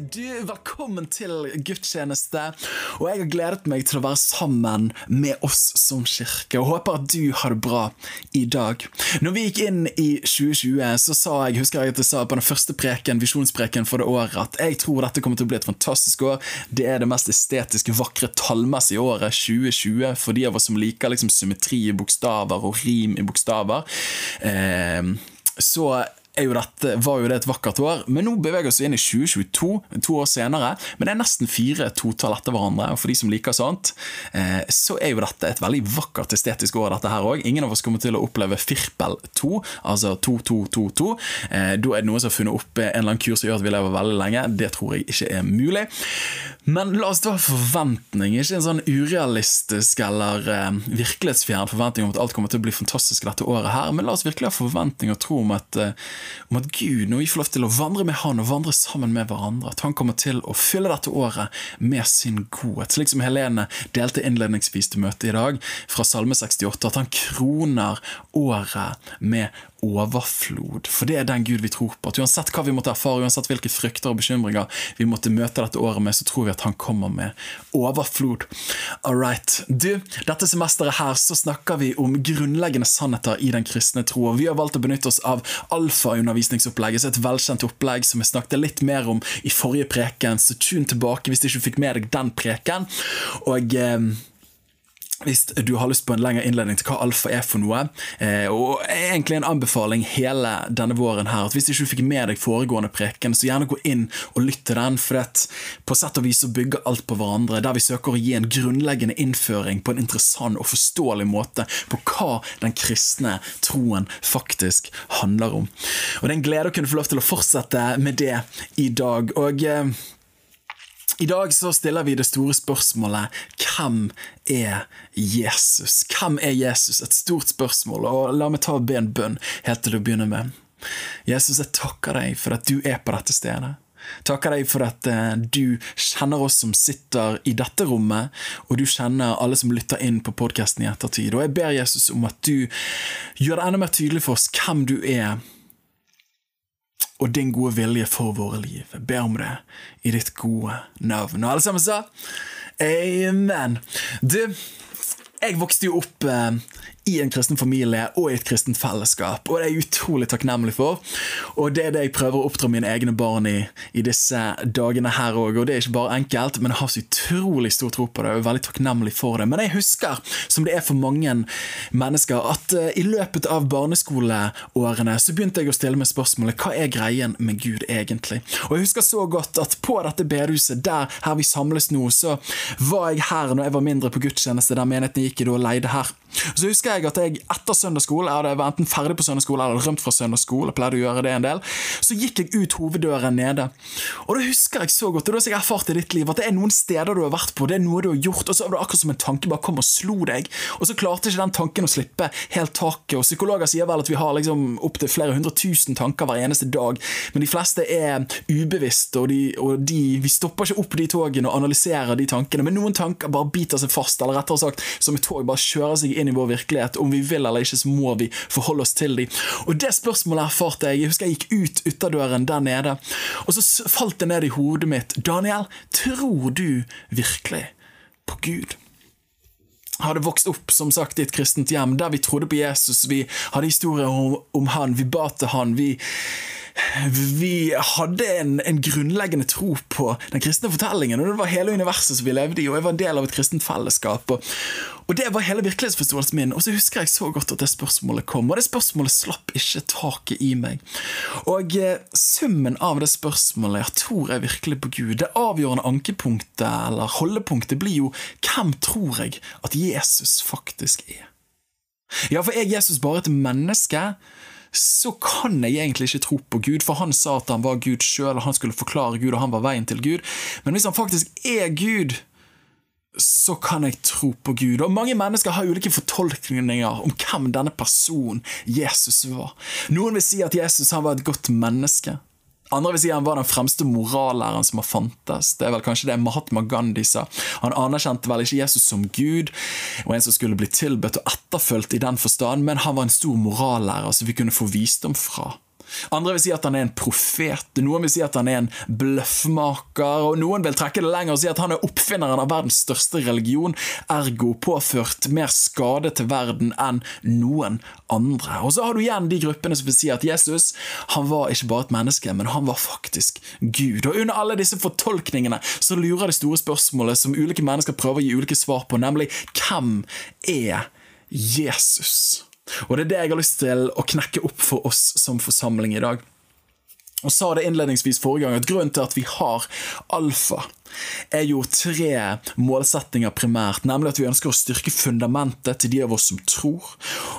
Du, Velkommen til gudstjeneste. Og Jeg har gledet meg til å være sammen med oss som kirke, og håper at du har det bra i dag. Når vi gikk inn i 2020, så sa jeg husker jeg at jeg sa på den første preken, visjonspreken for det året at jeg tror dette kommer til å bli et fantastisk år. Det er det mest estetiske, vakre, tallmessige året 2020 for de av oss som liker liksom symmetri i bokstaver og rim i bokstaver. Eh, så jo dette, var jo det et vakkert år, men nå beveger vi oss inn i 2022, to år senere. Men det er nesten fire totall etter hverandre, og for de som liker sånt, eh, så er jo dette et veldig vakkert estetisk år, dette her òg. Ingen av oss kommer til å oppleve Firpel 2, altså 2222. Eh, da er det noen som har funnet opp en eller annen kur som gjør at vi lever veldig lenge. Det tror jeg ikke er mulig. Men la oss da ha forventning, ikke en sånn urealistisk eller eh, virkelighetsfjern forventning om at alt kommer til å bli fantastisk dette året her, men la oss virkelig ha forventning og tro om at om at Gud, når vi får lov til å vandre med Han og vandre sammen med hverandre, at Han kommer til å fylle dette året med sin godhet. Slik som Helene delte innledningsvis til møtet i dag, fra Salme 68, at han kroner året med overflod. For det er den Gud vi tror på. At Uansett hva vi måtte erfare, uansett hvilke frykter og bekymringer vi måtte møte dette året med, så tror vi at han kommer med overflod. All right. Du, dette semesteret her så snakker vi om grunnleggende sannheter i den kristne tro. Vi har valgt å benytte oss av alfaundervisningsopplegget, så et velkjent opplegg som vi snakket litt mer om i forrige preken, så tune tilbake hvis du ikke fikk med deg den preken. Og... Eh, hvis du har lyst på en lengre innledning til hva alfa er for noe, eh, og egentlig en anbefaling hele denne våren her, at hvis du ikke fikk med deg foregående preken, så gjerne gå inn og lytt til den, for det, på sett og vis så bygger alt på hverandre, der vi søker å gi en grunnleggende innføring på en interessant og forståelig måte på hva den kristne troen faktisk handler om. Og det er en glede å kunne få lov til å fortsette med det i dag. og eh, i dag så stiller vi det store spørsmålet hvem er Jesus? Hvem er Jesus? Et stort spørsmål, og la meg ta og be en bønn helt til å begynne med. Jesus, jeg takker deg for at du er på dette stedet. Takker deg for at eh, du kjenner oss som sitter i dette rommet, og du kjenner alle som lytter inn på podkasten i ettertid. Og jeg ber Jesus om at du gjør det enda mer tydelig for oss hvem du er, og din gode vilje for våre liv. Jeg ber om det i ditt gode navn. Og alle sammen sa amen. Du, jeg vokste jo opp eh, i en kristen familie og i et kristent fellesskap. Og det er jeg utrolig takknemlig for. Og det er det jeg prøver å oppdra mine egne barn i i disse dagene her òg. Og det er ikke bare enkelt, men jeg har så utrolig stor tro på det og er veldig takknemlig for det. Men jeg husker, som det er for mange mennesker, at uh, i løpet av barneskoleårene så begynte jeg å stille meg spørsmålet hva er greien med Gud egentlig? Og jeg husker så godt at på dette bedehuset, der her vi samles nå, så var jeg her når jeg var mindre på gudstjeneste, der menigheten gikk i da leide her. Så husker jeg at jeg etter søndagsskole, jeg hadde enten ferdig på søndagsskole eller rømt fra søndagsskole, jeg pleide å gjøre det en del, så gikk jeg ut hoveddøren nede. Og da husker jeg så godt, og da har jeg erfart i ditt liv, at det er noen steder du har vært på, det er noe du har gjort, og så var det akkurat som en tanke bare kom og slo deg, og så klarte ikke den tanken å slippe helt taket. Og psykologer sier vel at vi har liksom opptil flere hundre tusen tanker hver eneste dag, men de fleste er ubevisste, og, de, og de, vi stopper ikke opp de togene og analyserer de tankene, men noen tanker bare biter seg fast, eller rettere sagt som et tog bare kjører seg inn i vår virkelighet. Om vi vil eller ikke, så må vi forholde oss til dem. Og det spørsmålet erfarte jeg. Jeg husker jeg gikk ut ytterdøren der nede, og så falt det ned i hodet mitt. Daniel, tror du virkelig på Gud? hadde vokst opp som sagt i et kristent hjem der vi trodde på Jesus. Vi hadde historier om han, vi ba til han. Vi, vi hadde en, en, grunnleggende tro på den kristne fortellingen. og Det var hele universet som vi levde i, og jeg var en del av et kristent fellesskap. Og, og Det var hele virkelighetsforståelsen min. Og så husker jeg så godt at det spørsmålet kom, og det spørsmålet slapp ikke taket i meg. Og eh, summen av det spørsmålet, jeg tror jeg virkelig på Gud, det avgjørende ankepunktet, eller holdepunktet, blir jo hvem tror jeg at Jesus faktisk er? Ja, for er Jesus bare et menneske? Så kan jeg egentlig ikke tro på Gud, for han sa at han var Gud sjøl, og han skulle forklare Gud, og han var veien til Gud. Men hvis han faktisk er Gud, så kan jeg tro på Gud. Og Mange mennesker har ulike fortolkninger om hvem denne personen Jesus var. Noen vil si at Jesus var et godt menneske. Andre vil si han var den fremste morallæreren som har fantes. Det er vel kanskje det Mahatma Gandhi sa. Han anerkjente vel ikke Jesus som Gud og en som skulle bli tilbedt og etterfulgt i den forstand, men han var en stor morallærer som vi kunne få visdom fra. Andre vil si at han er en profet, noen vil si at han er en bløffmaker, og noen vil trekke det lenger og si at han er oppfinneren av verdens største religion, ergo påført mer skade til verden enn noen andre. Og så har du igjen de gruppene som vil si at Jesus han var ikke bare et menneske, men han var faktisk Gud. Og under alle disse fortolkningene så lurer det store spørsmålet som ulike mennesker prøver å gi ulike svar på, nemlig hvem er Jesus? Og det er det jeg har lyst til å knekke opp for oss som forsamling i dag. Og sa det innledningsvis forrige gang at grunnen til at vi har alfa, er jo tre målsettinger primært. Nemlig at vi ønsker å styrke fundamentet til de av oss som tror.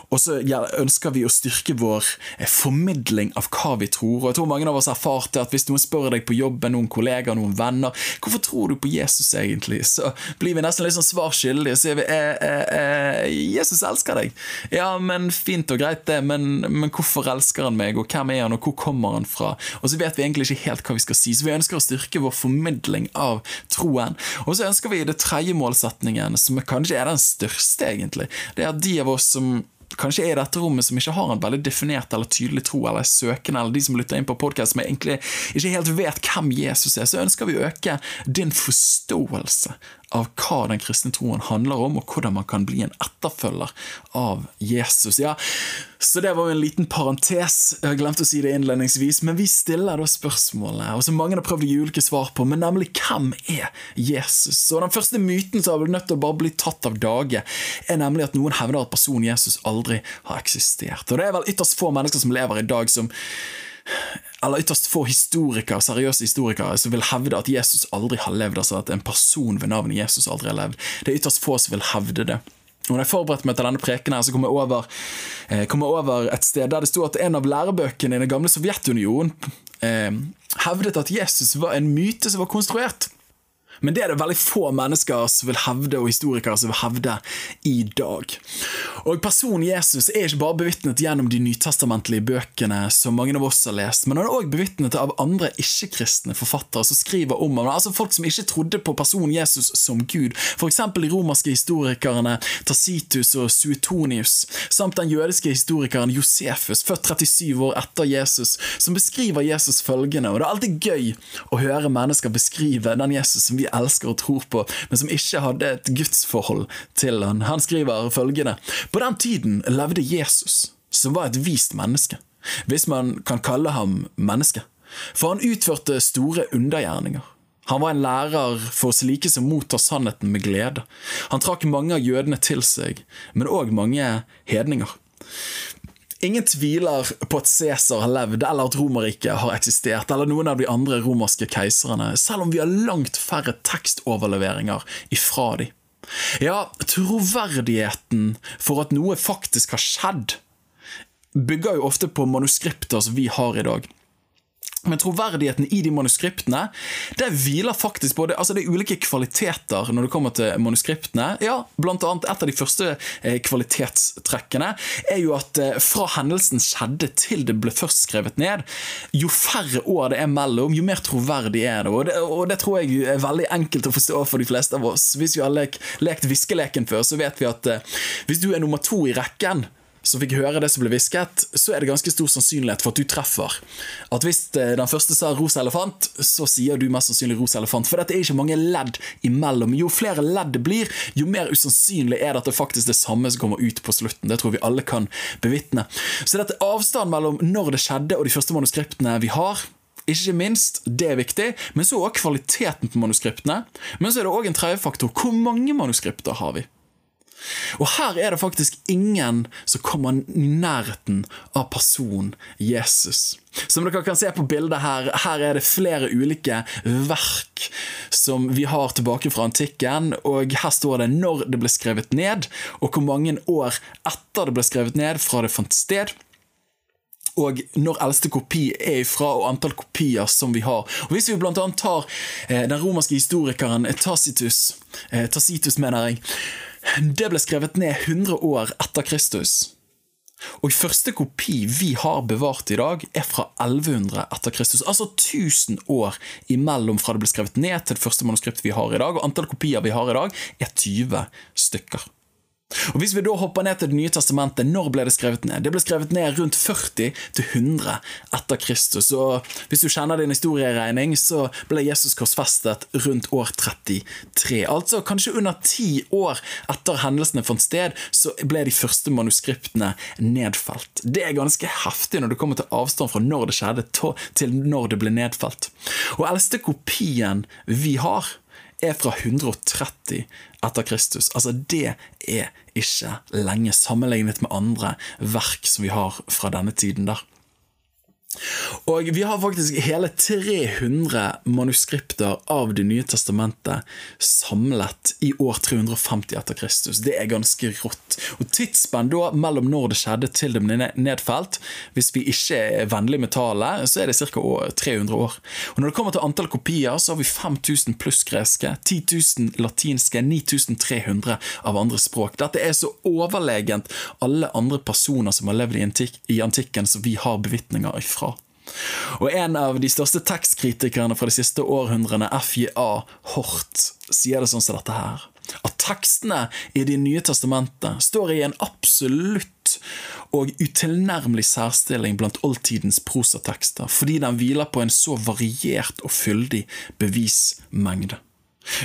Og så ønsker vi å styrke vår eh, formidling av hva vi tror. Og jeg tror mange av oss har erfart at hvis noen spør deg på jobben, noen kollegaer, noen venner hvorfor tror du på Jesus egentlig, så blir vi nesten litt sånn svar skyldige. Sier vi eh, eh, eh, Jesus elsker deg. Ja, men fint og greit det, men, men hvorfor elsker han meg, og hvem er han, og hvor kommer han fra? Og så vet vi egentlig ikke helt hva vi skal si, så vi ønsker å styrke vår formidling av troen. Og så ønsker vi det tredje målsetningen, som kanskje er den største, egentlig. Det er at de av oss som kanskje er i dette rommet som ikke har en veldig definert eller tydelig tro, eller er søkende, eller de som lytter inn på podkast som egentlig ikke helt vet hvem Jesus er, så ønsker vi å øke din forståelse av hva den kristne troen handler om, og hvordan man kan bli en etterfølger av Jesus. Ja, så det var jo en liten parentes, jeg glemte å si det innledningsvis, men vi stiller da spørsmålet, og som mange har prøvd å gi ulike svar på, men nemlig hvem er Jesus? Og den første myten som har nødt til å bare bli tatt av dage, er nemlig at noen hevder at personen Jesus aldri har eksistert. Og det er vel ytterst få mennesker som lever i dag som eller ytterst få historikere, seriøse historikere som vil hevde at Jesus aldri har levd, altså at en person ved navnet Jesus aldri har levd. Det er ytterst få som vil hevde det. Og når jeg forberedte meg til denne preken, her, så kom jeg, over, eh, kom jeg over et sted der det sto at en av lærebøkene i den gamle Sovjetunionen eh, hevdet at Jesus var en myte som var konstruert. Men det er det veldig få mennesker som vil hevde, og historikere som vil hevde i dag. Og Personen Jesus er ikke bare bevitnet gjennom de nytestamentlige bøkene som mange av oss har lest, men han er også bevitnet av andre ikke-kristne forfattere som skriver om ham. Altså folk som ikke trodde på personen Jesus som Gud. F.eks. de romerske historikerne Tacitus og Suetonius, samt den jødiske historikeren Josefus, født 37 år etter Jesus, som beskriver Jesus følgende. Og det er alltid gøy å høre mennesker beskrive den Jesus som vi elsker og tror på, men som ikke hadde et gudsforhold til han. Han skriver følgende På den tiden levde Jesus, som var et vist menneske, hvis man kan kalle ham menneske. For han utførte store undergjerninger. Han var en lærer for slike som mottar sannheten med glede. Han trakk mange av jødene til seg, men òg mange hedninger. Ingen tviler på at Cæsar har levd, eller at Romerriket har eksistert, eller noen av de andre romerske keiserne, selv om vi har langt færre tekstoverleveringer ifra de. Ja, troverdigheten for at noe faktisk har skjedd, bygger jo ofte på manuskripter som vi har i dag. Men troverdigheten i de manuskriptene det hviler faktisk på det, altså det er ulike kvaliteter når det kommer til manuskriptene. Ja, blant annet Et av de første eh, kvalitetstrekkene er jo at eh, fra hendelsen skjedde til det ble først skrevet ned, jo færre år det er mellom, jo mer troverdig er det. Og det, og det tror jeg er veldig enkelt å forstå for de fleste av oss. Hvis vi har lekt, lekt viskeleken før, så vet vi at eh, hvis du er nummer to i rekken som fikk høre det som ble hvisket, så er det ganske stor sannsynlighet for at du treffer. At hvis eh, den første sa rosa elefant, så sier du mest sannsynlig rosa elefant. For dette er ikke mange ledd imellom. Jo flere ledd det blir, jo mer usannsynlig er det at det faktisk er det samme som kommer ut på slutten. Det tror vi alle kan bevitne. Så dette avstanden mellom når det skjedde og de første manuskriptene vi har, ikke minst, det er viktig, men så òg kvaliteten på manuskriptene. Men så er det òg en tredje faktor. Hvor mange manuskripter har vi? Og her er det faktisk ingen som kommer i nærheten av personen Jesus. Som dere kan se på bildet her, her er det flere ulike verk som vi har tilbake fra antikken, og her står det når det ble skrevet ned, og hvor mange år etter det ble skrevet ned fra det fant sted. og når eldste kopi er ifra, og antall kopier som vi har. Og Hvis vi annet tar eh, den romerske historikeren Tacitus, eh, Tacitus mener jeg, det ble skrevet ned 100 år etter Kristus. Og første kopi vi har bevart i dag, er fra 1100 etter Kristus. Altså 1000 år imellom fra det ble skrevet ned til det første manuskript vi har i dag, og antall kopier vi har i dag, er 20 stykker. Og Hvis vi da hopper ned til Det nye testamentet, når ble det skrevet ned? Det ble skrevet ned rundt 40 til 100 etter Kristus. Og hvis du kjenner din historieregning, så ble Jesus korsfestet rundt år 33. Altså kanskje under ti år etter hendelsene fant sted, så ble de første manuskriptene nedfelt. Det er ganske heftig når det kommer til avstand fra når det skjedde, til når det ble nedfelt. Og eldste kopien vi har, er fra 130 etter Kristus. Altså, det er ikke lenge sammenlignet med andre verk som vi har fra denne tiden der. Og vi har faktisk hele 300 manuskripter av Det nye testamentet samlet i år 350 etter Kristus. Det er ganske rått. Og Tidsspenn da mellom når det skjedde til det ble nedfelt, hvis vi ikke er vennlige med tallet, så er det ca. 300 år. Og Når det kommer til antall kopier, så har vi 5000 pluss greske, 10 000 latinske, 9300 av andre språk. Dette er så overlegent alle andre personer som har levd i antikken, som vi har bevitninger ifra. Og en av de største tekstkritikerne fra de siste århundrene, FJA Hort, sier det sånn som dette her. At tekstene i Det nye testamentet står i en absolutt og utilnærmelig særstilling blant oldtidens prosatekster, fordi den hviler på en så variert og fyldig bevismengde.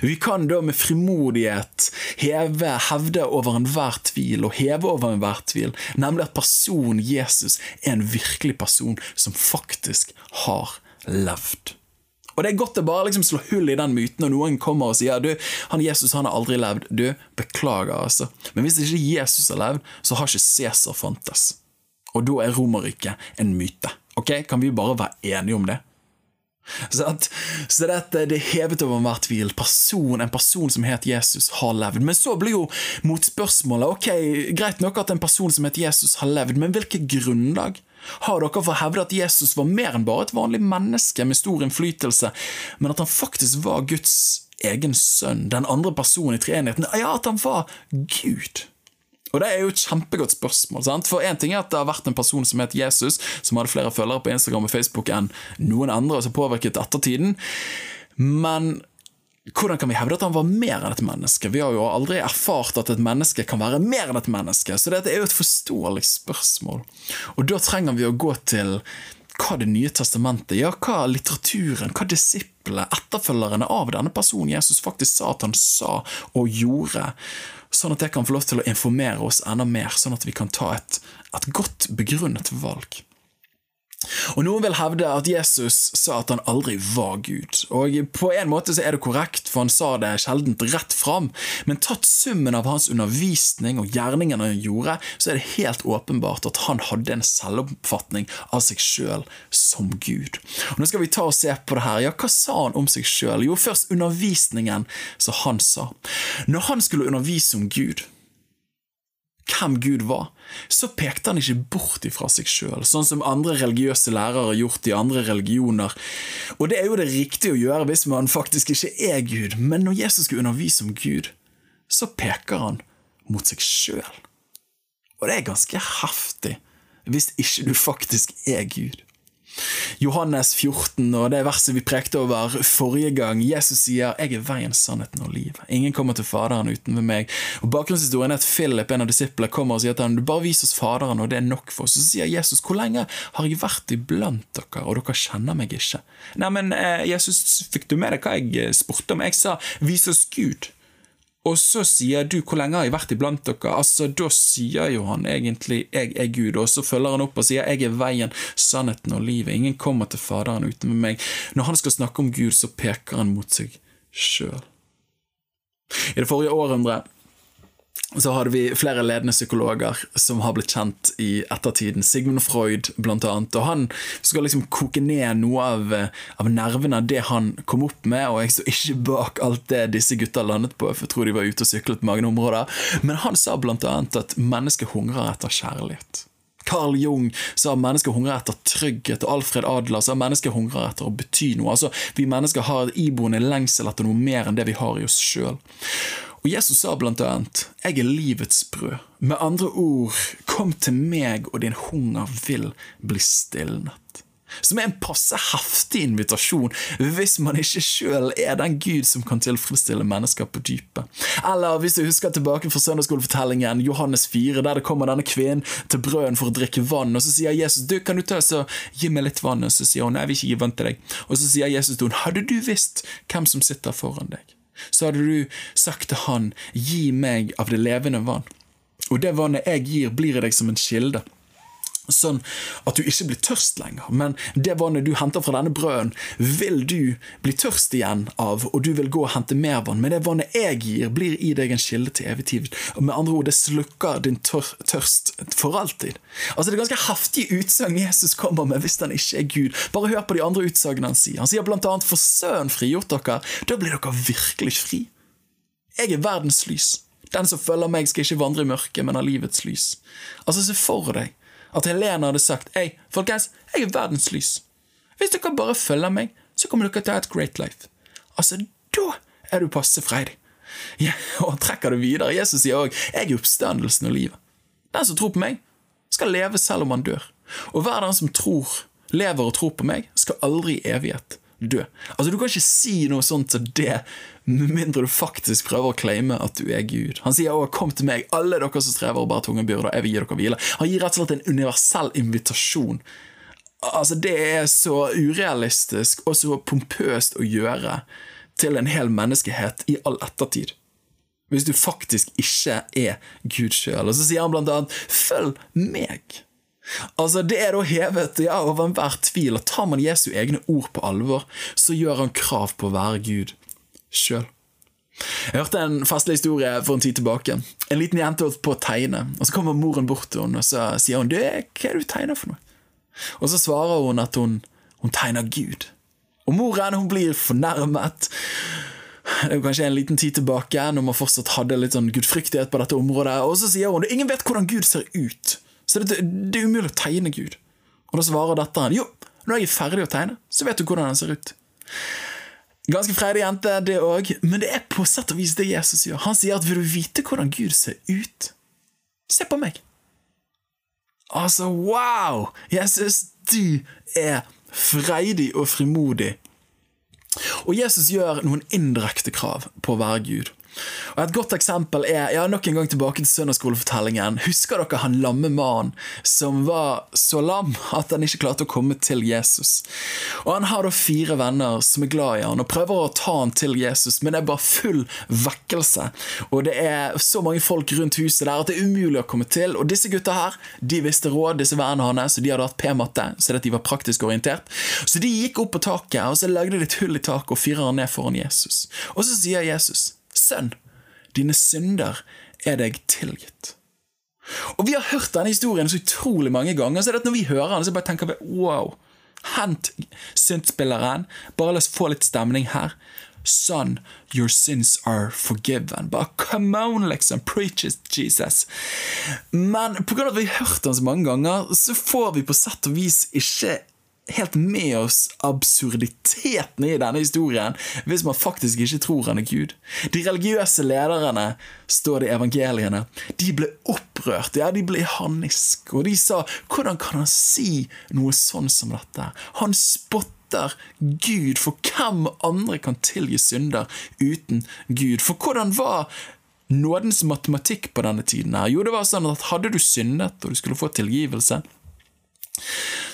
Vi kan da med frimodighet heve, hevde over enhver tvil, og heve over enhver tvil, nemlig at personen Jesus er en virkelig person som faktisk har levd. Og Det er godt å bare liksom slå hull i den myten når noen kommer og sier du, han Jesus han har aldri levd. Du, beklager, altså. Men hvis ikke Jesus har levd, så har ikke Cæsar fantes. Og da er Romerriket en myte. Ok, Kan vi bare være enige om det? Så, at, så dette, det er hevet over enhver tvil. Person, en person som het Jesus, har levd. Men så blir jo motspørsmålet ok, greit nok at en person som het Jesus, har levd, men hvilket grunnlag? Har dere for å hevde at Jesus var mer enn bare et vanlig menneske med stor innflytelse, men at han faktisk var Guds egen sønn, den andre personen i treenigheten? Ja, at han var Gud. Og det er jo et kjempegodt spørsmål. sant? For én ting er at det har vært en person som het Jesus, som hadde flere følgere på Instagram og Facebook enn noen andre, og som påvirket ettertiden. Men hvordan kan vi hevde at han var mer enn et menneske? Vi har jo aldri erfart at et menneske kan være mer enn et menneske, så dette er jo et forståelig spørsmål. Og da trenger vi å gå til hva Det nye testamentet, ja, hva litteraturen, hva disiplene, etterfølgerne av denne personen Jesus faktisk sa at han sa og gjorde, sånn at det kan få lov til å informere oss enda mer, sånn at vi kan ta et, et godt begrunnet valg. Og Noen vil hevde at Jesus sa at han aldri var Gud. Og På en måte så er det korrekt, for han sa det sjeldent rett fram, men tatt summen av hans undervisning og gjerningene han gjorde, så er det helt åpenbart at han hadde en selvoppfatning av seg sjøl som Gud. Og Nå skal vi ta og se på det her. Ja, Hva sa han om seg sjøl? Jo, først undervisningen som han sa. Når han skulle undervise om Gud, hvem Gud var, så pekte han ikke bort ifra seg sjøl, sånn som andre religiøse lærere har gjort i andre religioner. Og det er jo det riktige å gjøre hvis man faktisk ikke er Gud, men når Jesus skulle undervise om Gud, så peker han mot seg sjøl. Og det er ganske heftig hvis ikke du faktisk er Gud. Johannes 14 og det verset vi prekte over forrige gang. Jesus sier 'Jeg er veien, sannheten og livet'. Ingen kommer til Faderen uten ved meg. Og Bakgrunnshistorien er at Philip, en av disiplene, kommer og sier til ham 'Du bare vis oss Faderen, og det er nok for oss'. Så sier Jesus 'Hvor lenge har jeg vært iblant dere, og dere kjenner meg ikke'? Nei, men eh, Jesus, fikk du med deg hva jeg eh, spurte om? Jeg sa 'Vis oss Gud'. Og så sier du 'hvor lenge har jeg vært iblant dere'? Altså, Da sier jo han egentlig 'jeg er Gud', og så følger han opp og sier 'jeg er veien, sannheten og livet'. Ingen kommer til Faderen uten meg. Når han skal snakke om Gud, så peker han mot seg sjøl. I det forrige århundret så hadde vi flere ledende psykologer som har blitt kjent i ettertiden. Sigmund Freud, blant annet. Og han skal liksom koke ned noe av, av nervene av det han kom opp med, og jeg står ikke bak alt det disse gutta landet på, for jeg tror de var ute og syklet på mange områder. Men han sa blant annet at mennesket hungrer etter kjærlighet. Carl Jung sa mennesker hungrer etter trygghet, og Alfred Adler sa mennesker hungrer etter å bety noe. Altså, Vi mennesker har iboende lengsel etter noe mer enn det vi har i oss sjøl. Og Jesus sa blant annet, 'Jeg er livets brød'. Med andre ord, kom til meg, og din hunger vil bli stilnet. Som er en passe heftig invitasjon hvis man ikke sjøl er den Gud som kan tilfredsstille mennesker på dypet. Eller hvis du husker tilbake fra søndagsskolefortellingen Johannes 4, der det kommer denne kvinnen til brøden for å drikke vann, og så sier Jesus du, kan du ta så gi meg litt vann, og så sier hun nei, jeg vil ikke gi vann til deg. Og så sier Jesus til henne hadde du visst hvem som sitter foran deg, så hadde du sagt til han gi meg av det levende vann. Og det vannet jeg gir, blir deg som en kilde sånn at du ikke blir tørst lenger. Men det vannet du henter fra denne brøden, vil du bli tørst igjen av, og du vil gå og hente mer vann. Men det vannet jeg gir, blir i deg en kilde til evig tid. Og med andre ord, det slukker din tør tørst for alltid. Altså Det er ganske heftige utsagn Jesus kommer med hvis han ikke er Gud. Bare hør på de andre utsagnene han sier. Han sier blant annet 'For søren frigjort dere, da blir dere virkelig fri'. Jeg er verdens lys. Den som følger meg, skal ikke vandre i mørket, men ha livets lys. Altså, se for deg at Helene hadde sagt Hei, folkens, jeg er verdens lys. Hvis dere bare følger meg, så kommer dere til å ha et great life. Altså, da er du passe freidig. Ja, og trekker det videre. Jesus sier òg jeg er oppstandelsen og livet. Den som tror på meg, skal leve selv om han dør. Og hver den som tror, lever og tror på meg, skal aldri i evighet dø. Altså, Du kan ikke si noe sånt som det med mindre du faktisk prøver å claime at du er Gud. Han sier også 'kom til meg, alle dere som strever og bærer tunge byrder, jeg vil gi dere hvile'. Han gir rett og slett en universell invitasjon. Altså, Det er så urealistisk og så pompøst å gjøre til en hel menneskehet i all ettertid. Hvis du faktisk ikke er Gud sjøl. Og så sier han blant annet 'følg meg'. Altså, Det er da hevet ja, over enhver tvil at tar man Jesu egne ord på alvor, så gjør han krav på å være Gud sjøl. Jeg hørte en festlig historie for en tid tilbake. En liten jente holdt på å tegne, og så kommer moren bort til henne og så sier hun, du, 'Hva er det du tegner for noe?' Og så svarer hun at hun, hun tegner Gud. Og moren hun blir fornærmet. Det er kanskje en liten tid tilbake når man fortsatt hadde litt sånn gudfryktighet på dette området. Og så sier hun ingen vet hvordan Gud ser ut. Så det, det er umulig å tegne Gud. Og da svarer datteren jo, når jeg er ferdig å tegne, så vet du hvordan han ser ut. Ganske freidig jente, det òg, men det er på sett og vis det Jesus gjør. Han sier at vil du vite hvordan Gud ser ut, se på meg. Altså, wow! Jesus, du er freidig og frimodig. Og Jesus gjør noen indirekte krav på å være Gud. Og Et godt eksempel er ja, nok en gang tilbake til søndagsskolefortellingen. Husker dere han lamme mannen som var så lam at han ikke klarte å komme til Jesus? Og Han har da fire venner som er glad i han og prøver å ta han til Jesus, men det er bare full vekkelse. Og det er så mange folk rundt huset der at det er umulig å komme til. Og disse gutta her, de visste råd, disse vennene hans, og de hadde hatt p-matte, så de var praktisk orientert. Så de gikk opp på taket, og så lagde de et hull i taket og fyrer han ned foran Jesus. Og så sier Jesus Sønn, dine synder er deg tilgitt. Og Vi har hørt denne historien så utrolig mange ganger, så det at når vi hører den, så bare tenker vi wow. Hent syndspilleren. Bare la oss få litt stemning her. Son, your sins are forgiven. Bare come on, liksom. Preach it, Jesus. Men pga. at vi har hørt den så mange ganger, så får vi på sett og vis ikke helt med oss absurditeten i denne historien hvis man faktisk ikke tror han er Gud. De religiøse lederne, står det i evangeliene, de ble opprørt, ja, de ble harnisk, og de sa 'hvordan kan han si noe sånn som dette'? Han spotter Gud, for hvem andre kan tilgi synder uten Gud? For hvordan var nådens matematikk på denne tiden? her? Jo, det var sånn at hadde du syndet, og du skulle få tilgivelse,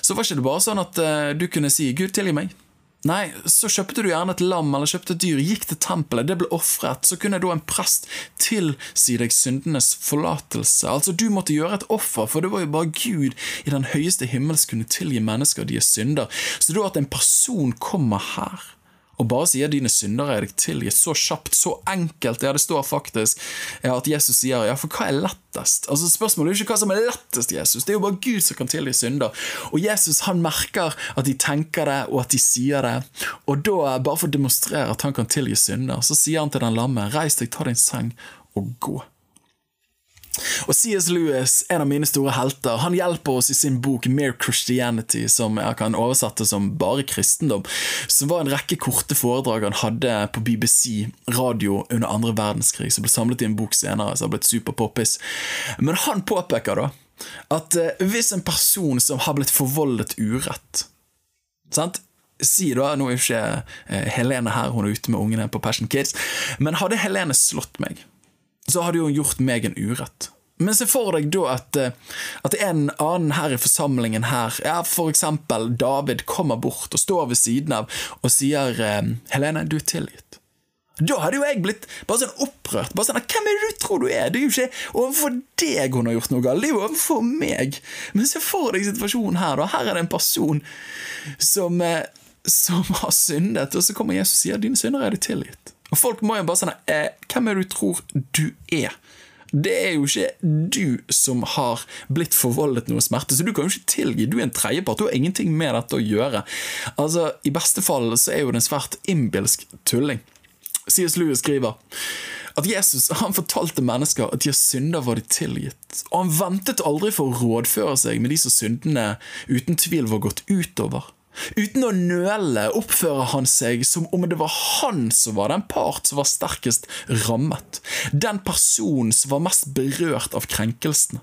så var ikke det bare sånn at uh, du kunne si 'Gud, tilgi meg'. Nei, så kjøpte du gjerne et lam eller kjøpte et dyr, gikk til tempelet, det ble ofret. Så kunne da en prest tilsi deg syndenes forlatelse. Altså, du måtte gjøre et offer, for det var jo bare Gud i den høyeste himmel som kunne tilgi mennesker deres synder. Så da at en person kommer her og bare sier 'dine syndere er deg tilgitt', så kjapt, så enkelt. Ja, det står faktisk at Jesus sier 'ja, for hva er lettest'? Altså Spørsmålet er jo ikke hva som er lettest, Jesus. Det er jo bare Gud som kan tilgi synder. Og Jesus han merker at de tenker det, og at de sier det. Og da, bare for å demonstrere at han kan tilgi synder, så sier han til den lamme 'reis deg, ta din seng og gå'. Og C.S. Lewis, en av mine store helter, han hjelper oss i sin bok Mere Christianity, som jeg kan oversette som Bare kristendom, som var en rekke korte foredrag han hadde på BBC radio under andre verdenskrig, som ble samlet i en bok senere, som har blitt superpoppis. Men han påpeker da at eh, hvis en person som har blitt forvoldet urett sant? Si da, Nå er jo ikke eh, Helene her, hun er ute med ungene på Passion Kids, men hadde Helene slått meg så hadde hun gjort meg en urett. Men se for deg da at, eh, at en annen her i forsamlingen her, ja, for eksempel David, kommer bort og står ved siden av og sier eh, 'Helene, du er tilgitt'. Da hadde jo jeg blitt bare sånn opprørt. bare sånn, 'Hvem er det du tror du er?' Det er jo ikke overfor deg hun har gjort noe galt, det er jo overfor meg. Men se for deg situasjonen her. da. Her er det en person som, eh, som har syndet, og så kommer Jesus og sier 'Dine synder er du tilgitt'. Og folk må jo bare sånn eh, Hvem er det du tror du er? Det er jo ikke du som har blitt forvoldet noe smerte, så du kan jo ikke tilgi. Du er en tredjepart, du har ingenting med dette å gjøre. Altså, I beste fall så er jo det en svært innbilsk tulling. C.S. Lewis skriver at Jesus han fortalte mennesker at de har synder var de tilgitt, og han ventet aldri for å rådføre seg med de som syndene uten tvil var gått utover. Uten å nøle oppfører han seg som om det var han som var den part som var sterkest rammet, den personen som var mest berørt av krenkelsene.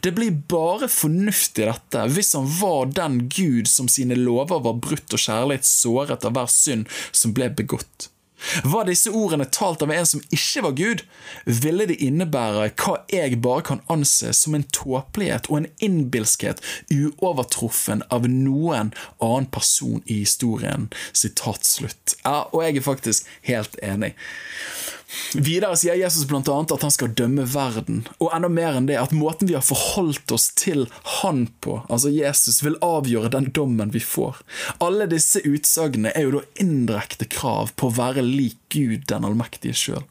Det blir bare fornuft i dette hvis han var den Gud som sine lover var brutt og kjærlighet såret av hver synd som ble begått. Var disse ordene talt av en som ikke var Gud, ville det innebære hva jeg bare kan anse som en tåpelighet og en innbilskhet uovertruffen av noen annen person i historien. Sitat slutt. Ja, og jeg er faktisk helt enig. Videre sier Jesus bl.a. at han skal dømme verden, og enda mer enn det, at måten vi har forholdt oss til han på, altså Jesus, vil avgjøre den dommen vi får. Alle disse utsagnene er jo da indirekte krav på å være lik Gud den allmektige sjøl,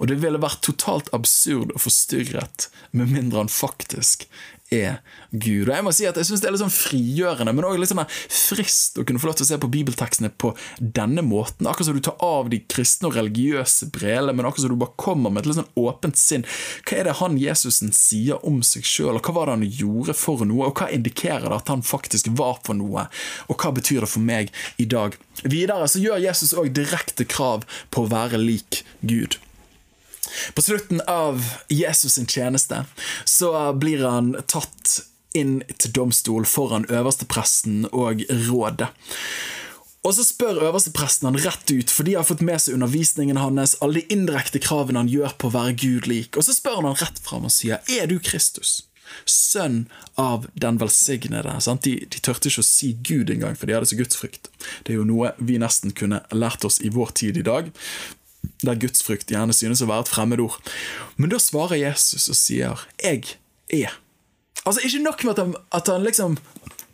og det ville vært totalt absurd og forstyrret med mindre han faktisk er Gud. Og Jeg må si at jeg synes det er litt sånn frigjørende, men også litt sånn frist å kunne få lov til å se på bibeltekstene på denne måten. Akkurat som du tar av de kristne og religiøse brillene, men akkurat som du bare kommer med et litt sånn åpent sinn. Hva er det han Jesusen sier om seg sjøl, og hva var det han gjorde for noe, og hva indikerer det at han faktisk var for noe, og hva betyr det for meg i dag? Videre så gjør Jesus òg direkte krav på være lik Gud. På slutten av Jesus' sin tjeneste så blir han tatt inn til domstol foran øverstepresten og rådet. Og så spør øverstepresten han rett ut, for de har fått med seg undervisningen hans, alle de indirekte kravene han gjør på å være Gud lik. Og så spør han han rett fram og sier, er du Kristus? Sønn av den velsignede. De, de tørte ikke å si Gud engang, for de hadde så gudsfrykt. Det er jo noe vi nesten kunne lært oss i vår tid i dag der gudsfrykt gjerne synes å være et fremmedord. Men da svarer Jesus og sier 'jeg er'. Altså Ikke nok med at han, at han liksom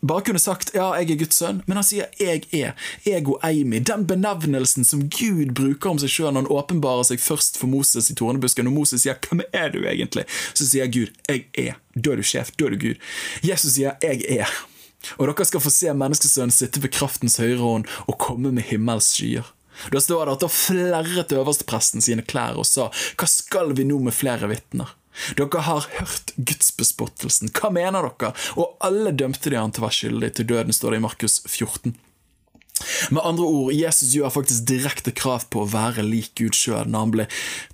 bare kunne sagt 'ja, jeg er Guds sønn', men han sier 'jeg er'. Ego eimi. Den benevnelsen som Gud bruker om seg sjøl når han åpenbarer seg først for Moses i tornebusken, og Moses sier 'hvem er du egentlig', så sier Gud 'jeg er'. Da er du sjef, da er du Gud. Jesus sier 'jeg er'. Og dere skal få se menneskesønnen sitte ved kraftens høyre hånd og komme med himmels skyer. Da står det at da flerret øverstepresten sine klær og sa, hva skal vi nå med flere vitner? Dere har hørt gudsbespottelsen, hva mener dere? Og alle dømte de han til å være skyldig til døden, står det i Markus 14. Med andre ord, Jesus gjør faktisk direkte krav på å være lik Gud sjøl når han ble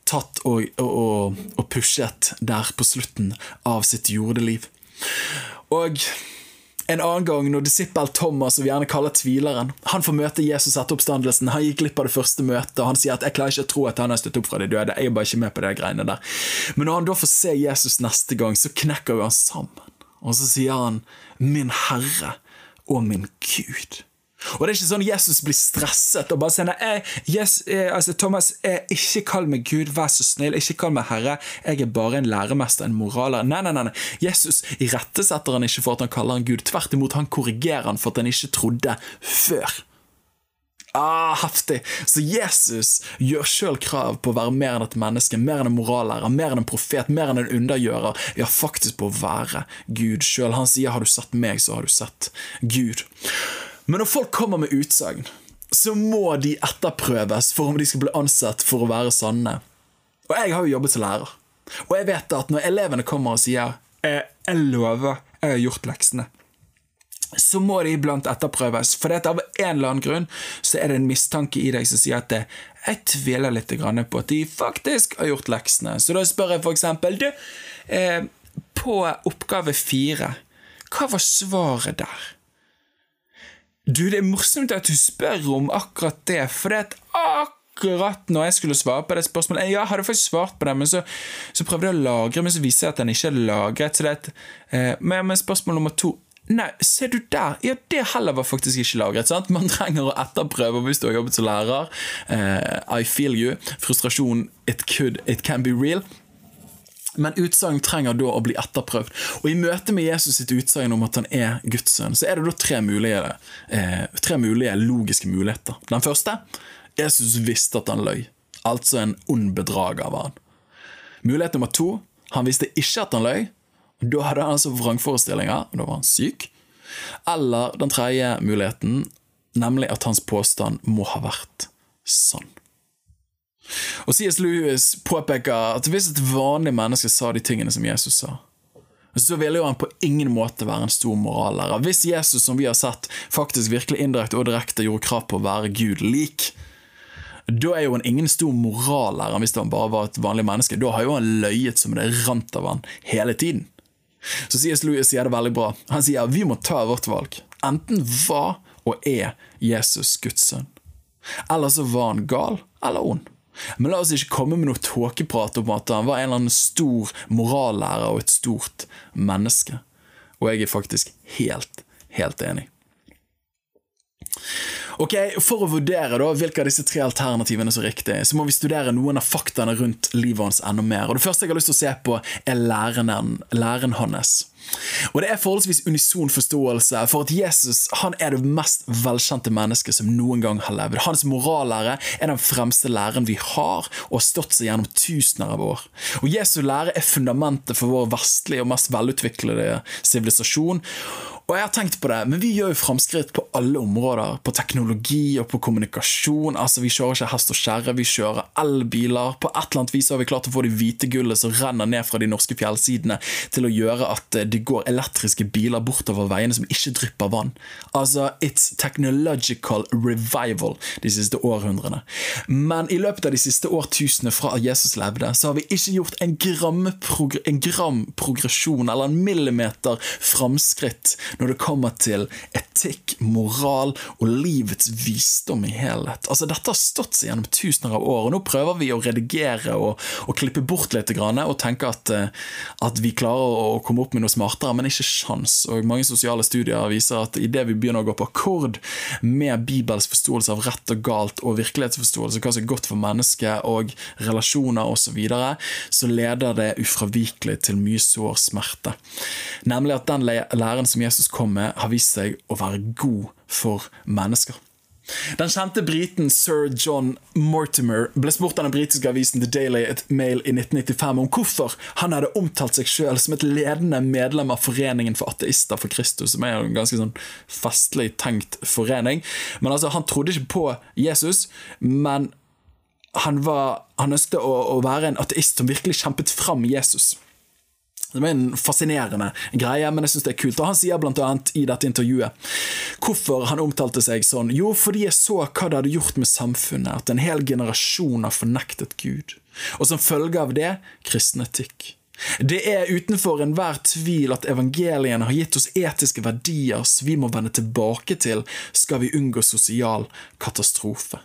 tatt og, og, og pushet der på slutten av sitt jordeliv. Og en annen gang når disippel Thomas, som vi gjerne kaller tvileren, han får møte Jesus etter oppstandelsen. Han gikk glipp av det første møtet, og han sier at 'jeg klarer ikke å tro at han har støtt opp fra de døde'. Jeg er bare ikke med på de greiene der. Men når han da får se Jesus neste gang, så knekker jo han sammen. Og så sier han 'min Herre og min Gud'. Og det er ikke sånn Jesus blir stresset og bare sier nei, yes, eh, altså, Thomas, eh, ikke kall meg Gud, vær så snill, ikke kall meg Herre, jeg er bare en læremester, en moraler. Nei, nei, nei. Jesus irettesetter han ikke for at han kaller han Gud, tvert imot, han korrigerer han for at han ikke trodde før. Ah, heftig! Så Jesus gjør sjøl krav på å være mer enn et menneske, mer enn en morallærer, mer enn en profet, mer enn en undergjører. Ja, faktisk på å være Gud sjøl. Han sier 'har du sett meg, så har du sett Gud'. Men når folk kommer med utsagn, så må de etterprøves for om de skal bli ansett for å være sanne. Og jeg har jo jobbet som lærer. Og jeg vet at når elevene kommer og sier eh, 'jeg lover, jeg har gjort leksene', så må de iblant etterprøves. For det av en eller annen grunn så er det en mistanke i deg som sier at det, jeg tviler litt på at de faktisk har gjort leksene. Så da spør jeg for eksempel du, eh, på oppgave fire, hva var svaret der? Du, det er morsomt at du spør om akkurat det, for det er et akkurat når jeg skulle svare på det spørsmålet Ja, jeg hadde faktisk svart på det, men så, så prøvde jeg å lagre, men så viser jeg at den ikke er lagret. Så det er et, eh, men, men spørsmål nummer to Nei, ser du der, ja, det heller var faktisk ikke lagret. sant? Man trenger å etterprøve hvis du har jobbet som lærer. Eh, I feel you. Frustrasjon, it could, it can be real. Men utsagn trenger da å bli etterprøvd. Og i møte med Jesus sitt utsagn om at han er Guds sønn, så er det da tre mulige, eh, tre mulige logiske muligheter. Den første Jesus visste at han løy. Altså en ond bedrager var han. Mulighet nummer to han visste ikke at han løy. Da hadde han altså vrangforestillinger, og da var han syk. Eller den tredje muligheten, nemlig at hans påstand må ha vært sann. Og C.S. Lewis påpeker at hvis et vanlig menneske sa de tingene som Jesus sa, så ville jo han på ingen måte være en stor morallærer. Hvis Jesus, som vi har sett, faktisk virkelig indirekte og direkte gjorde krav på å være Gud lik, da er jo han ingen stor morallærer hvis han bare var et vanlig menneske. Da har jo han løyet som det rant av han hele tiden. Så C.S. Lewis sier det veldig bra. Han sier vi må ta vårt valg. Enten var og er Jesus Guds sønn. Eller så var han gal eller ond. Men la oss ikke komme med noe tåkeprat om at han var en eller annen stor morallærer og et stort menneske. Og jeg er faktisk helt, helt enig. Ok, For å vurdere da, hvilke av disse tre alternativene som er riktig, så må vi studere noen av faktaene rundt livet hans enda mer. Og Det første jeg har lyst til å se på, er læren, læren hans. Og Det er forholdsvis unison forståelse for at Jesus han er det mest velkjente mennesket som noen gang har levd. Hans morallære er den fremste læren vi har, og har stått seg gjennom tusener av år. Og Jesu lære er fundamentet for vår vestlige og mest velutviklede sivilisasjon. Og jeg har tenkt på det, men vi gjør jo framskritt på alle områder. På teknologi og på kommunikasjon. Altså, Vi kjører ikke hest og kjerre, vi kjører elbiler. På et eller annet vis har vi klart å få det hvite gullet som renner ned fra de norske fjellsidene, til å gjøre at eh, det går elektriske biler bortover veiene som ikke drypper vann. Altså, it's technological revival de siste århundrene. Men i løpet av de siste årtusenene fra Jesus levde, så har vi ikke gjort en gram, en gram progresjon eller en millimeter framskritt når det kommer til etikk, moral og livets visdom i helhet. Altså, dette har stått seg gjennom tusener av år, og nå prøver vi å redigere og, og klippe bort litt og tenke at, eh, at, vi klarer å komme opp med noe smartere, men ikke sjans. Og Mange sosiale studier viser at idet vi begynner å gå på akkord med Bibels forståelse av rett og galt og virkelighetsforståelse, hva som er godt for mennesket og relasjoner osv., så, videre, så leder det ufravikelig til mye sår smerte. Nemlig at den læren som Jesus kom med, har vist seg å være god for mennesker. Den kjente briten sir John Mortimer ble spurt av den britiske avisen The Daily et Mail i 1995 om hvorfor han hadde omtalt seg sjøl som et ledende medlem av Foreningen for ateister for Kristus, som er en ganske sånn festlig tenkt forening. Men altså, Han trodde ikke på Jesus, men han, var, han ønsket å, å være en ateist som virkelig kjempet fram Jesus. Det er en fascinerende greie, men jeg synes det er kult. Og Han sier blant annet i dette intervjuet hvorfor han omtalte seg sånn. Jo, fordi jeg så hva det hadde gjort med samfunnet, at en hel generasjon har fornektet Gud. Og som følge av det kristen etikk. Det er utenfor enhver tvil at evangeliene har gitt oss etiske verdier som vi må vende tilbake til skal vi unngå sosial katastrofe.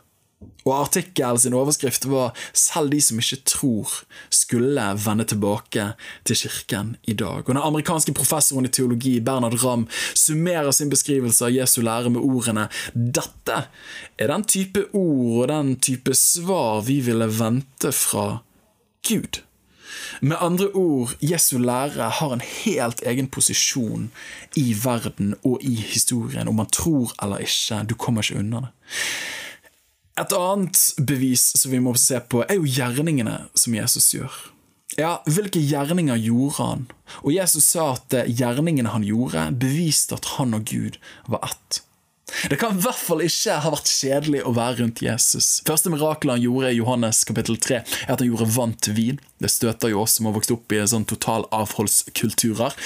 Og artikkelen sin overskrift var 'Selv de som ikke tror, skulle vende tilbake til kirken i dag'. Og Den amerikanske professoren i teologi Bernard Ramm summerer sin beskrivelse av Jesu lære med ordene 'Dette er den type ord og den type svar vi ville vente fra Gud'. Med andre ord, Jesu lære har en helt egen posisjon i verden og i historien, om man tror eller ikke. Du kommer ikke unna det. Et annet bevis som vi må se på, er jo gjerningene som Jesus gjør. Ja, hvilke gjerninger gjorde han? Og Jesus sa at gjerningene han gjorde, beviste at han og Gud var ett. Det kan i hvert fall ikke ha vært kjedelig å være rundt Jesus. Første mirakelet han gjorde i Johannes kapittel 3, er at han gjorde vann til vin. Det støter jo oss som har vokst opp i sånn total avholdskulturer.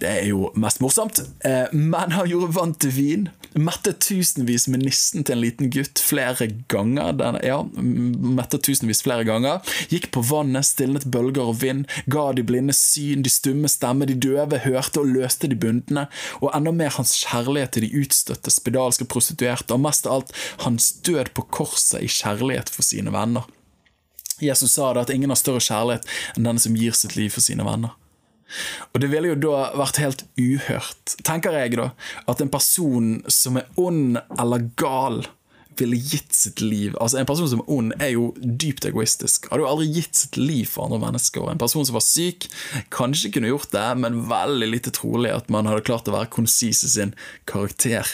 Det er jo mest morsomt. Eh, men han gjorde vann til vin. Mette tusenvis med nissen til en liten gutt flere ganger. Den, ja, mette tusenvis flere ganger. Gikk på vannet, stilnet bølger og vind. Ga de blinde syn, de stumme stemme, de døve hørte og løste de bundne. Og enda mer hans kjærlighet til de utstøtte, spedalske prostituerte, og mest av alt hans død på korset i kjærlighet for sine venner. Jesus sa det at ingen har større kjærlighet enn den som gir sitt liv for sine venner. Og det ville jo da vært helt uhørt, tenker jeg da, at en person som er ond eller gal, ville gitt sitt liv Altså En person som er ond, er jo dypt egoistisk. Hadde jo aldri gitt sitt liv for andre mennesker. En person som var syk, kanskje kunne gjort det, men veldig lite trolig at man hadde klart å være konsis i sin karakter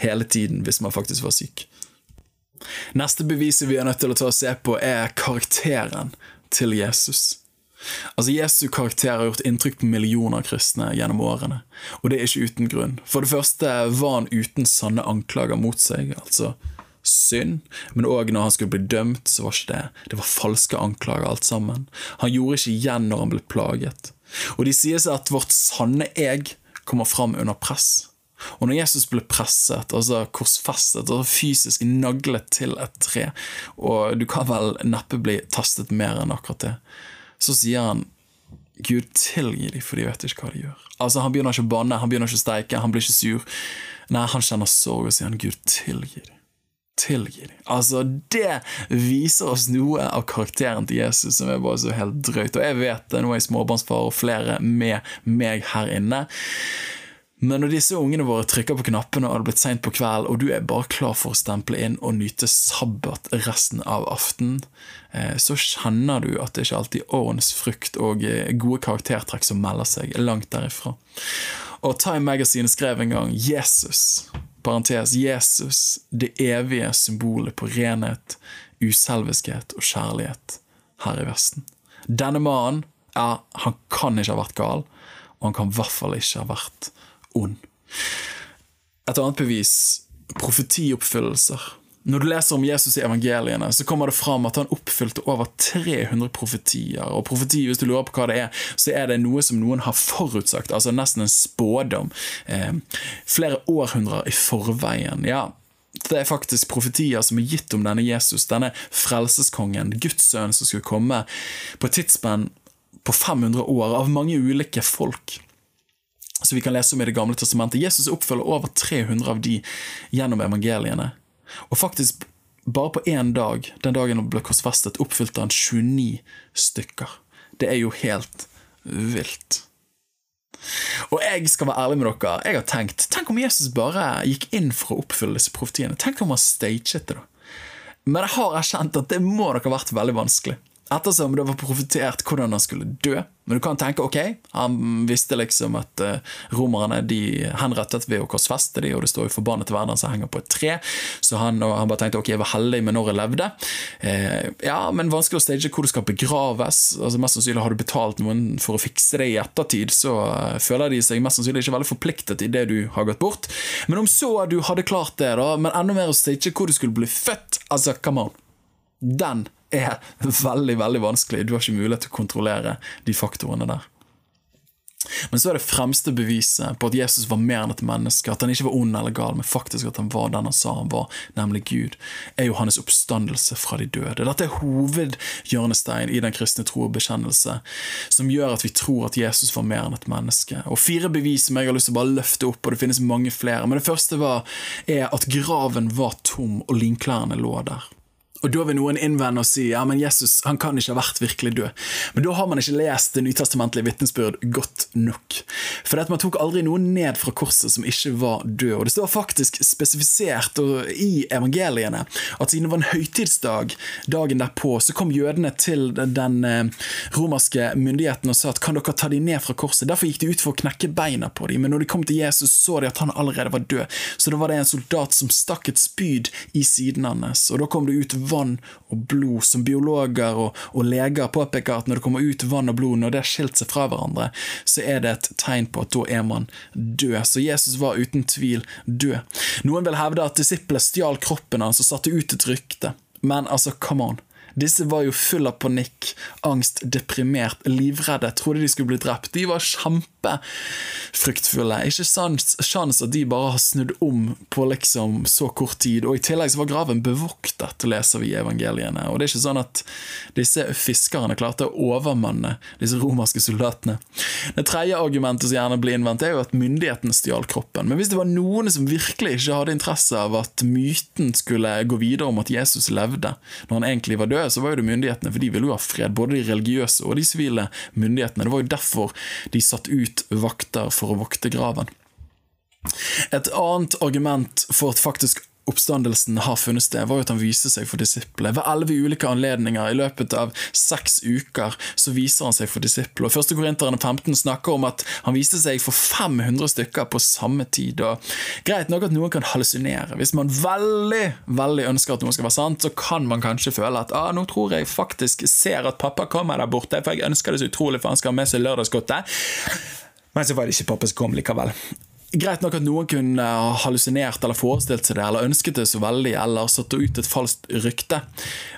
hele tiden hvis man faktisk var syk. Neste beviset vi er nødt til å ta og se på, er karakteren til Jesus. Altså, Jesu karakter har gjort inntrykk på millioner kristne gjennom årene, og det er ikke uten grunn. For det første var han uten sanne anklager mot seg, altså synd, men òg når han skulle bli dømt, så var ikke det Det var falske anklager, alt sammen. Han gjorde ikke igjen når han ble plaget. Og de sier seg at vårt sanne jeg kommer fram under press. Og når Jesus ble presset, altså korsfestet, altså fysisk naglet til et tre, og du kan vel neppe bli tastet mer enn akkurat det, så sier han Gud, tilgi dem, for de vet ikke hva de gjør. Altså Han begynner ikke å banne, han begynner ikke å steike, han blir ikke sur. Nei, han kjenner sorg og sier han, Gud, tilgi dem. Tilgi dem. Altså, det viser oss noe av karakteren til Jesus som er bare så helt drøyt. Og jeg vet det, nå er jeg småbarnsfar og flere med meg her inne. Men når disse ungene våre trykker på knappene og det er blitt seint på kveld, og du er bare klar for å stemple inn og nyte sabbat resten av aftenen, eh, så kjenner du at det ikke alltid er årens frukt og eh, gode karaktertrekk som melder seg langt derifra. Og Time Magazine skrev en gang 'Jesus', parentes, Jesus, det evige symbolet på renhet, uselviskhet og kjærlighet her i Vesten. Denne mannen, ja, han kan ikke ha vært gal, og han kan i hvert fall ikke ha vært ond. Et annet bevis profetioppfyllelser. Når du leser om Jesus i evangeliene, så kommer det fram at han oppfylte over 300 profetier. Og profeti, hvis du lurer på hva det er, så er det noe som noen har forutsagt. Altså nesten en spådom. Eh, flere århundrer i forveien. Ja, det er faktisk profetier som er gitt om denne Jesus, denne frelseskongen, Guds sønn, som skulle komme på et tidsspenn på 500 år, av mange ulike folk som vi kan lese om i Det gamle testamentet. Jesus oppfølger over 300 av de gjennom evangeliene. Og faktisk, bare på én dag, den dagen han ble korsfestet, oppfylte han 29 stykker. Det er jo helt vilt. Og jeg skal være ærlig med dere, jeg har tenkt Tenk om Jesus bare gikk inn for å oppfylle disse profetiene. Tenk om han staget det, da. Men jeg har erkjent at det må nok ha vært veldig vanskelig ettersom det var profetert hvordan han skulle dø. Men du kan tenke ok, han visste liksom at uh, romerne de henrettet ved å korsfeste de, og det står jo 'forbannet verden som henger på et tre'. Så han, han bare tenkte ok, jeg var heldig med når jeg levde. Eh, ja, men vanskelig å stage hvor du skal begraves. Altså Mest sannsynlig har du betalt noen for å fikse det i ettertid, så uh, føler de seg mest sannsynlig ikke veldig forpliktet i det du har gått bort. Men om så du hadde klart det, da, men enda mer å stage hvor du skulle bli født, altså come on. Den er veldig, veldig vanskelig. Du har ikke mulighet til å kontrollere de faktorene der. Men så er det fremste beviset på at Jesus var mer enn et menneske, at han ikke var ond eller gal, men faktisk at han var den han sa han var, nemlig Gud, er jo hans oppstandelse fra de døde. Dette er hovedhjørnestein i den kristne tro og bekjennelse, som gjør at vi tror at Jesus var mer enn et menneske. Og fire bevis som jeg har lyst til å bare løfte opp, og det finnes mange flere, men det første var, er at graven var tom, og linklærne lå der. Og Da vil noen innvende og si ja, men Jesus han kan ikke ha vært virkelig død. Men da har man ikke lest det nytestamentlige vitnesbyrd godt nok. For at man tok aldri noen ned fra korset som ikke var død. Og Det står faktisk spesifisert i evangeliene at siden det var en høytidsdag dagen derpå, så kom jødene til den eh, romerske myndigheten og sa at kan dere ta dem ned fra korset. Derfor gikk de ut for å knekke beina på dem. Men når de kom til Jesus, så de at han allerede var død. Så da var det en soldat som stakk et spyd i siden hans. Og da kom det ut vann og blod, som biologer og, og leger påpeker at når det kommer ut vann og blod, når det har skilt seg fra hverandre, så er det et tegn på at da er man død. Så Jesus var uten tvil død. Noen vil hevde at disiplene stjal kroppen hans og satte ut et rykte, men altså, come on. Disse var jo full av panikk, angst, deprimert, livredde, trodde de skulle bli drept. De var kjempefryktfulle. Ikke sjans at de bare har snudd om på liksom så kort tid. Og i tillegg så var graven bevoktet, leser vi i evangeliene. Og det er ikke sånn at disse fiskerne klarte å overmanne disse romerske soldatene. Det tredje argumentet som gjerne blir innvendt, er jo at myndighetene stjal kroppen. Men hvis det var noen som virkelig ikke hadde interesse av at myten skulle gå videre om at Jesus levde, når han egentlig var død, så var jo det myndighetene, for de ville jo ha fred, både de religiøse og de sivile myndighetene. Det var jo derfor de satt ut vakter for å vokte graven. Et annet argument for at faktisk oppstandelsen har funnet sted, var jo at han viste seg for disiplene. Ved elleve ulike anledninger i løpet av seks uker så viser han seg for disiplene. Første Korinterne 15 snakker om at han viste seg for 500 stykker på samme tid. Og Greit nok at noen kan hallusinere. Hvis man veldig veldig ønsker at noe skal være sant, så kan man kanskje føle at ah, nå tror jeg faktisk ser at pappa kommer der borte, for jeg ønsker det så utrolig, for han skal ha med seg lørdagsgodtet. Men så var det ikke pappa som kom likevel. Greit nok at noen kunne ha hallusinert eller forestilt seg det, eller ønsket det så veldig, eller satt ut et falskt rykte,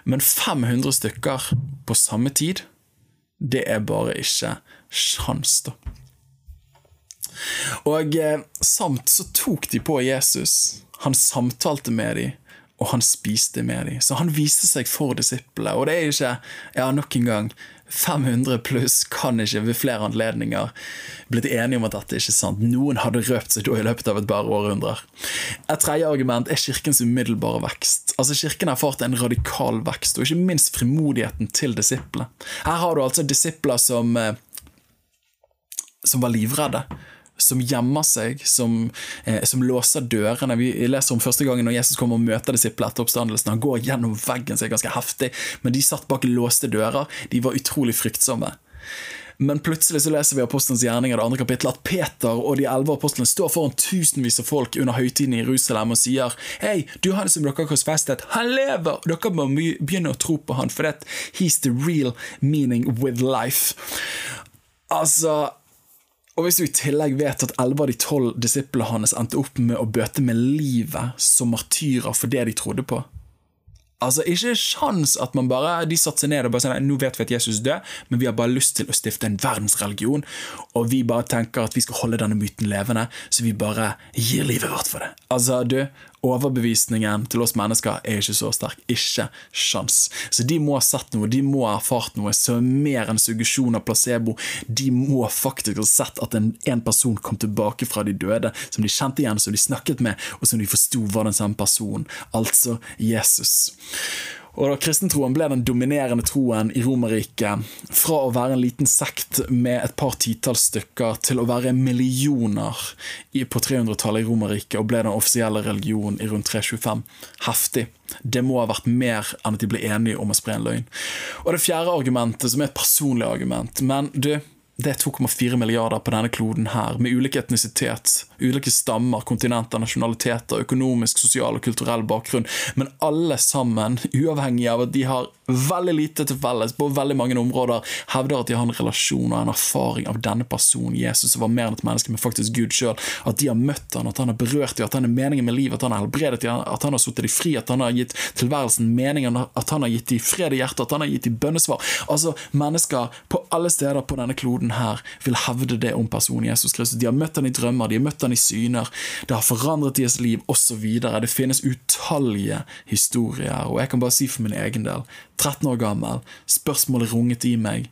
men 500 stykker på samme tid, det er bare ikke sjans, da. Og eh, samt så tok de på Jesus. Han samtalte med dem, og han spiste med dem. Så han viste seg for disiplene. Og det er ikke, ja, nok en gang, 500 pluss kan ikke ved flere anledninger blitt enige om at dette er ikke sant. Noen hadde røpt seg da i løpet av et par århundrer. Et tredje argument er kirkens umiddelbare vekst. Altså Kirken erfarte en radikal vekst, og ikke minst frimodigheten til disiplene. Her har du altså disipler som, eh, som var livredde som gjemmer seg, som, eh, som, låser dørene. Vi leser om første gangen når Jesus kommer og møter disiplene etter oppstandelsen. Han går gjennom veggen, det er ganske heftig, men de satt bak låste dører. De var utrolig fryktsomme. Men plutselig så leser vi apostelens gjerninger, det andre kapittelet, at Peter og de elleve apostlene står foran tusenvis av folk under høytiden i Jerusalem og sier Hei, du han som dere har korsfestet, han lever! Dere må begynne å tro på han, for det, he's the real meaning with life. Altså og hvis du i tillegg vet at elleve av de tolv disiplene hans endte opp med å bøte med livet som martyrer for det de trodde på Altså, Ikke sjans at man bare de satte seg ned og bare sa Nå vet vi at Jesus dør, men vi har bare lyst til å stifte en verdensreligion. Og vi bare tenker at vi skal holde denne myten levende, så vi bare gir livet vårt for det. Altså, du, overbevisningen til oss mennesker er ikke så sterk. Ikke sjans. Så de må ha sett noe, de må ha erfart noe som er mer enn suggesjon av placebo. De må faktisk ha sett at en, en, person kom tilbake fra de døde, som de kjente igjen, som de snakket med, og som de forsto var den samme personen. Altså Jesus. Og da Kristentroen ble den dominerende troen i Romerriket, fra å være en liten sekt med et par titalls stykker, til å være millioner på 300-tallet i Romerriket, og ble den offisielle religionen i rundt 325. Heftig. Det må ha vært mer enn at de ble enige om å spre en løgn. Og det fjerde argumentet, som er et personlig argument, men du det er 2,4 milliarder på denne kloden her, med ulik etnisitet, ulike stammer, kontinenter, nasjonaliteter, økonomisk, sosial og kulturell bakgrunn, men alle sammen, uavhengig av at de har veldig lite til felles på veldig mange områder, hevder at de har en relasjon og en erfaring av denne personen, Jesus, som var mer enn et menneske, men faktisk Gud sjøl. At de har møtt han, at han har berørt dem, at han er meningen med livet, at han har helbredet dem, at han har satt dem fri, at han har gitt tilværelsen mening, at han har gitt dem fred i hjertet, at han har gitt dem bønnesvar. Altså, mennesker på alle steder på denne kloden her vil hevde det om personen Jesus Kristus. De har møtt han i drømmer, de har møtt han i syner, det har forandret deres liv, osv. Det finnes utallige historier, og jeg kan bare si for min egen del, 13 år gammel, spørsmålet runget i meg,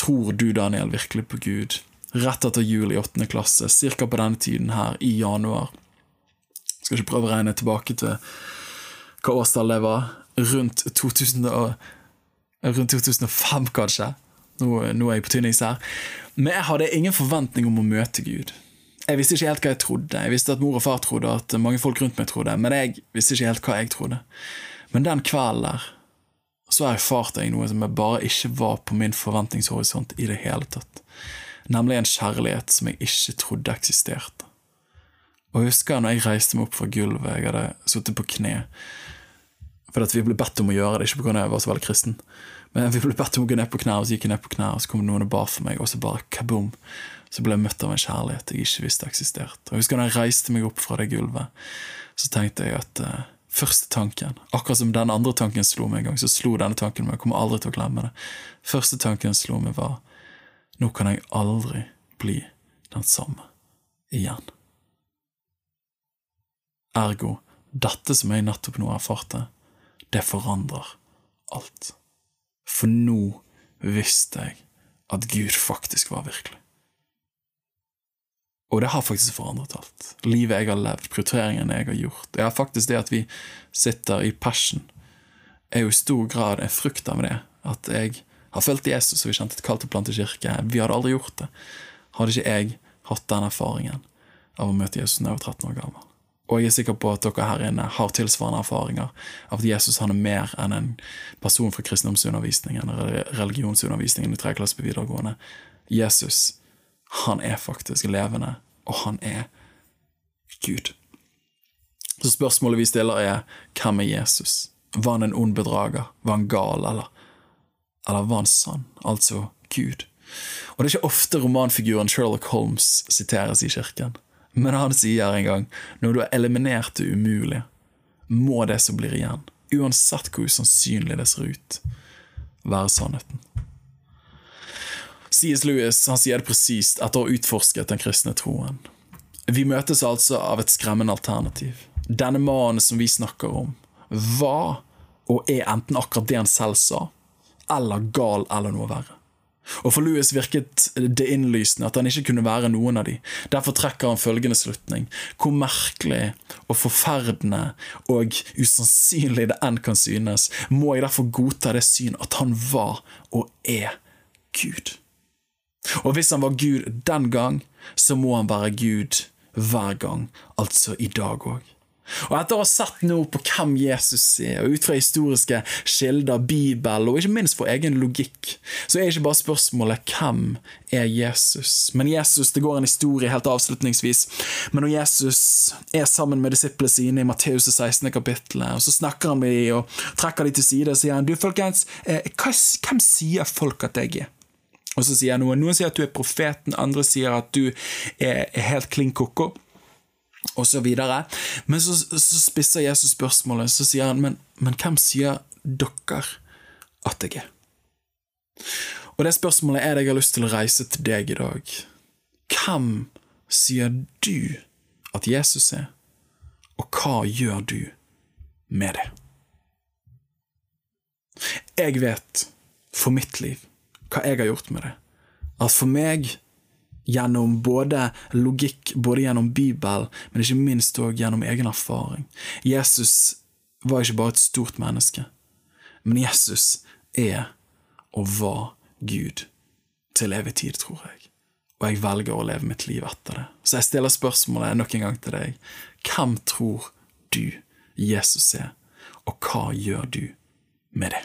tror du, Daniel, virkelig på Gud? Rett etter jul i åttende klasse, ca. på denne tiden her, i januar. Jeg skal ikke prøve å regne tilbake til hva årstall det var. Rundt 2000 rundt 2005, kanskje. Nå, nå, er jeg på tynnings her. Men jeg hadde ingen forventning om å møte Gud. Jeg visste ikke helt hva jeg trodde. Jeg visste at mor og far trodde, at mange folk rundt meg trodde, men jeg visste ikke helt hva jeg trodde. Men den kvelden der så erfarte jeg noe som jeg bare ikke var på min forventningshorisont i det hele tatt. Nemlig en kjærlighet som jeg ikke trodde eksisterte. Og jeg husker når jeg reiste meg opp fra gulvet, jeg hadde sittet på kne For at vi ble bedt om å gjøre det, ikke pga. jeg var så veldig kristen. Men vi ble bedt om å gå ned på knær, og så gikk jeg ned på knær, og så kom noen og bar for meg, og så bare kaboom. Så ble jeg møtt av en kjærlighet jeg ikke visste eksisterte. Og husker da jeg reiste meg opp fra det gulvet, så tenkte jeg at uh, første tanken Akkurat som den andre tanken slo meg en gang, så slo denne tanken meg. Jeg kommer aldri til å glemme det. Første tanken slo meg, var nå kan jeg aldri bli den samme igjen. Ergo, dette som jeg nettopp nå erfarte, det forandrer alt. For nå visste jeg at Gud faktisk var virkelig. Og det har faktisk forandret alt. Livet jeg har levd, prioriteringene jeg har gjort. Ja, faktisk det at vi sitter i passion, er jo i stor grad en frukt av det. At jeg har fulgt Jesus, og vi kjente et kall til å plante kirke. Vi hadde aldri gjort det. Hadde ikke jeg hatt den erfaringen av å møte Jesus da jeg var 13 år gammel. Og jeg er sikker på at dere her inne har tilsvarende erfaringer av at Jesus han er mer enn en person fra kristendomsundervisningen eller religionsundervisningen i tredje klasse på videregående. Jesus, han er faktisk levende, og han er Gud. Så spørsmålet vi stiller, er hvem er Jesus? Var han en ond bedrager? Var han gal, eller, eller var han sann? Altså Gud. Og det er ikke ofte romanfiguren Sherlock Holmes siteres i kirken. Men han sier en gang når du har eliminert det umulige, må det som blir igjen, uansett hvor usannsynlig det ser ut, være sannheten. C.S. Lewis han sier det presist etter å ha utforsket den kristne troen. Vi møtes altså av et skremmende alternativ. Denne mannen som vi snakker om, var og er enten akkurat det han selv sa, eller gal eller noe verre. Og For Louis virket det innlysende at han ikke kunne være noen av de. Derfor trekker han følgende slutning. Hvor merkelig og forferdende og usannsynlig det enn kan synes, må jeg derfor godta det syn at han var og er Gud. Og hvis han var Gud den gang, så må han være Gud hver gang, altså i dag òg. Og etter å ha sett nå på hvem Jesus er, og ut fra historiske kilder, Bibel og ikke minst for egen logikk, så er ikke bare spørsmålet hvem er Jesus. Men Jesus, det går en historie helt avslutningsvis. Men når Jesus er sammen med disiplene sine i Matteus' 16. kapittel, og så snakker han med dem og trekker dem til side og sier han, du folkens, eh, hvem sier folk at jeg er? Og så sier noen, noen sier at du er profeten, andre sier at du er helt klin koko videre. Men så, så, spisser Jesus spørsmålet, så sier han, men, men hvem sier dere at jeg er? Og det spørsmålet er det jeg har lyst til å reise til deg i dag. Hvem sier du at Jesus er, og hva gjør du med det? Jeg vet, for mitt liv, hva jeg har gjort med det. At for meg gjennom både logikk, både gjennom Bibelen, men ikke minst òg gjennom egen erfaring. Jesus var ikke bare et stort menneske, men Jesus er og var Gud til evig tid, tror jeg. Og jeg velger å leve mitt liv etter det. Så jeg stiller spørsmålet nok en gang til deg. Hvem tror du Jesus er, og hva gjør du med det?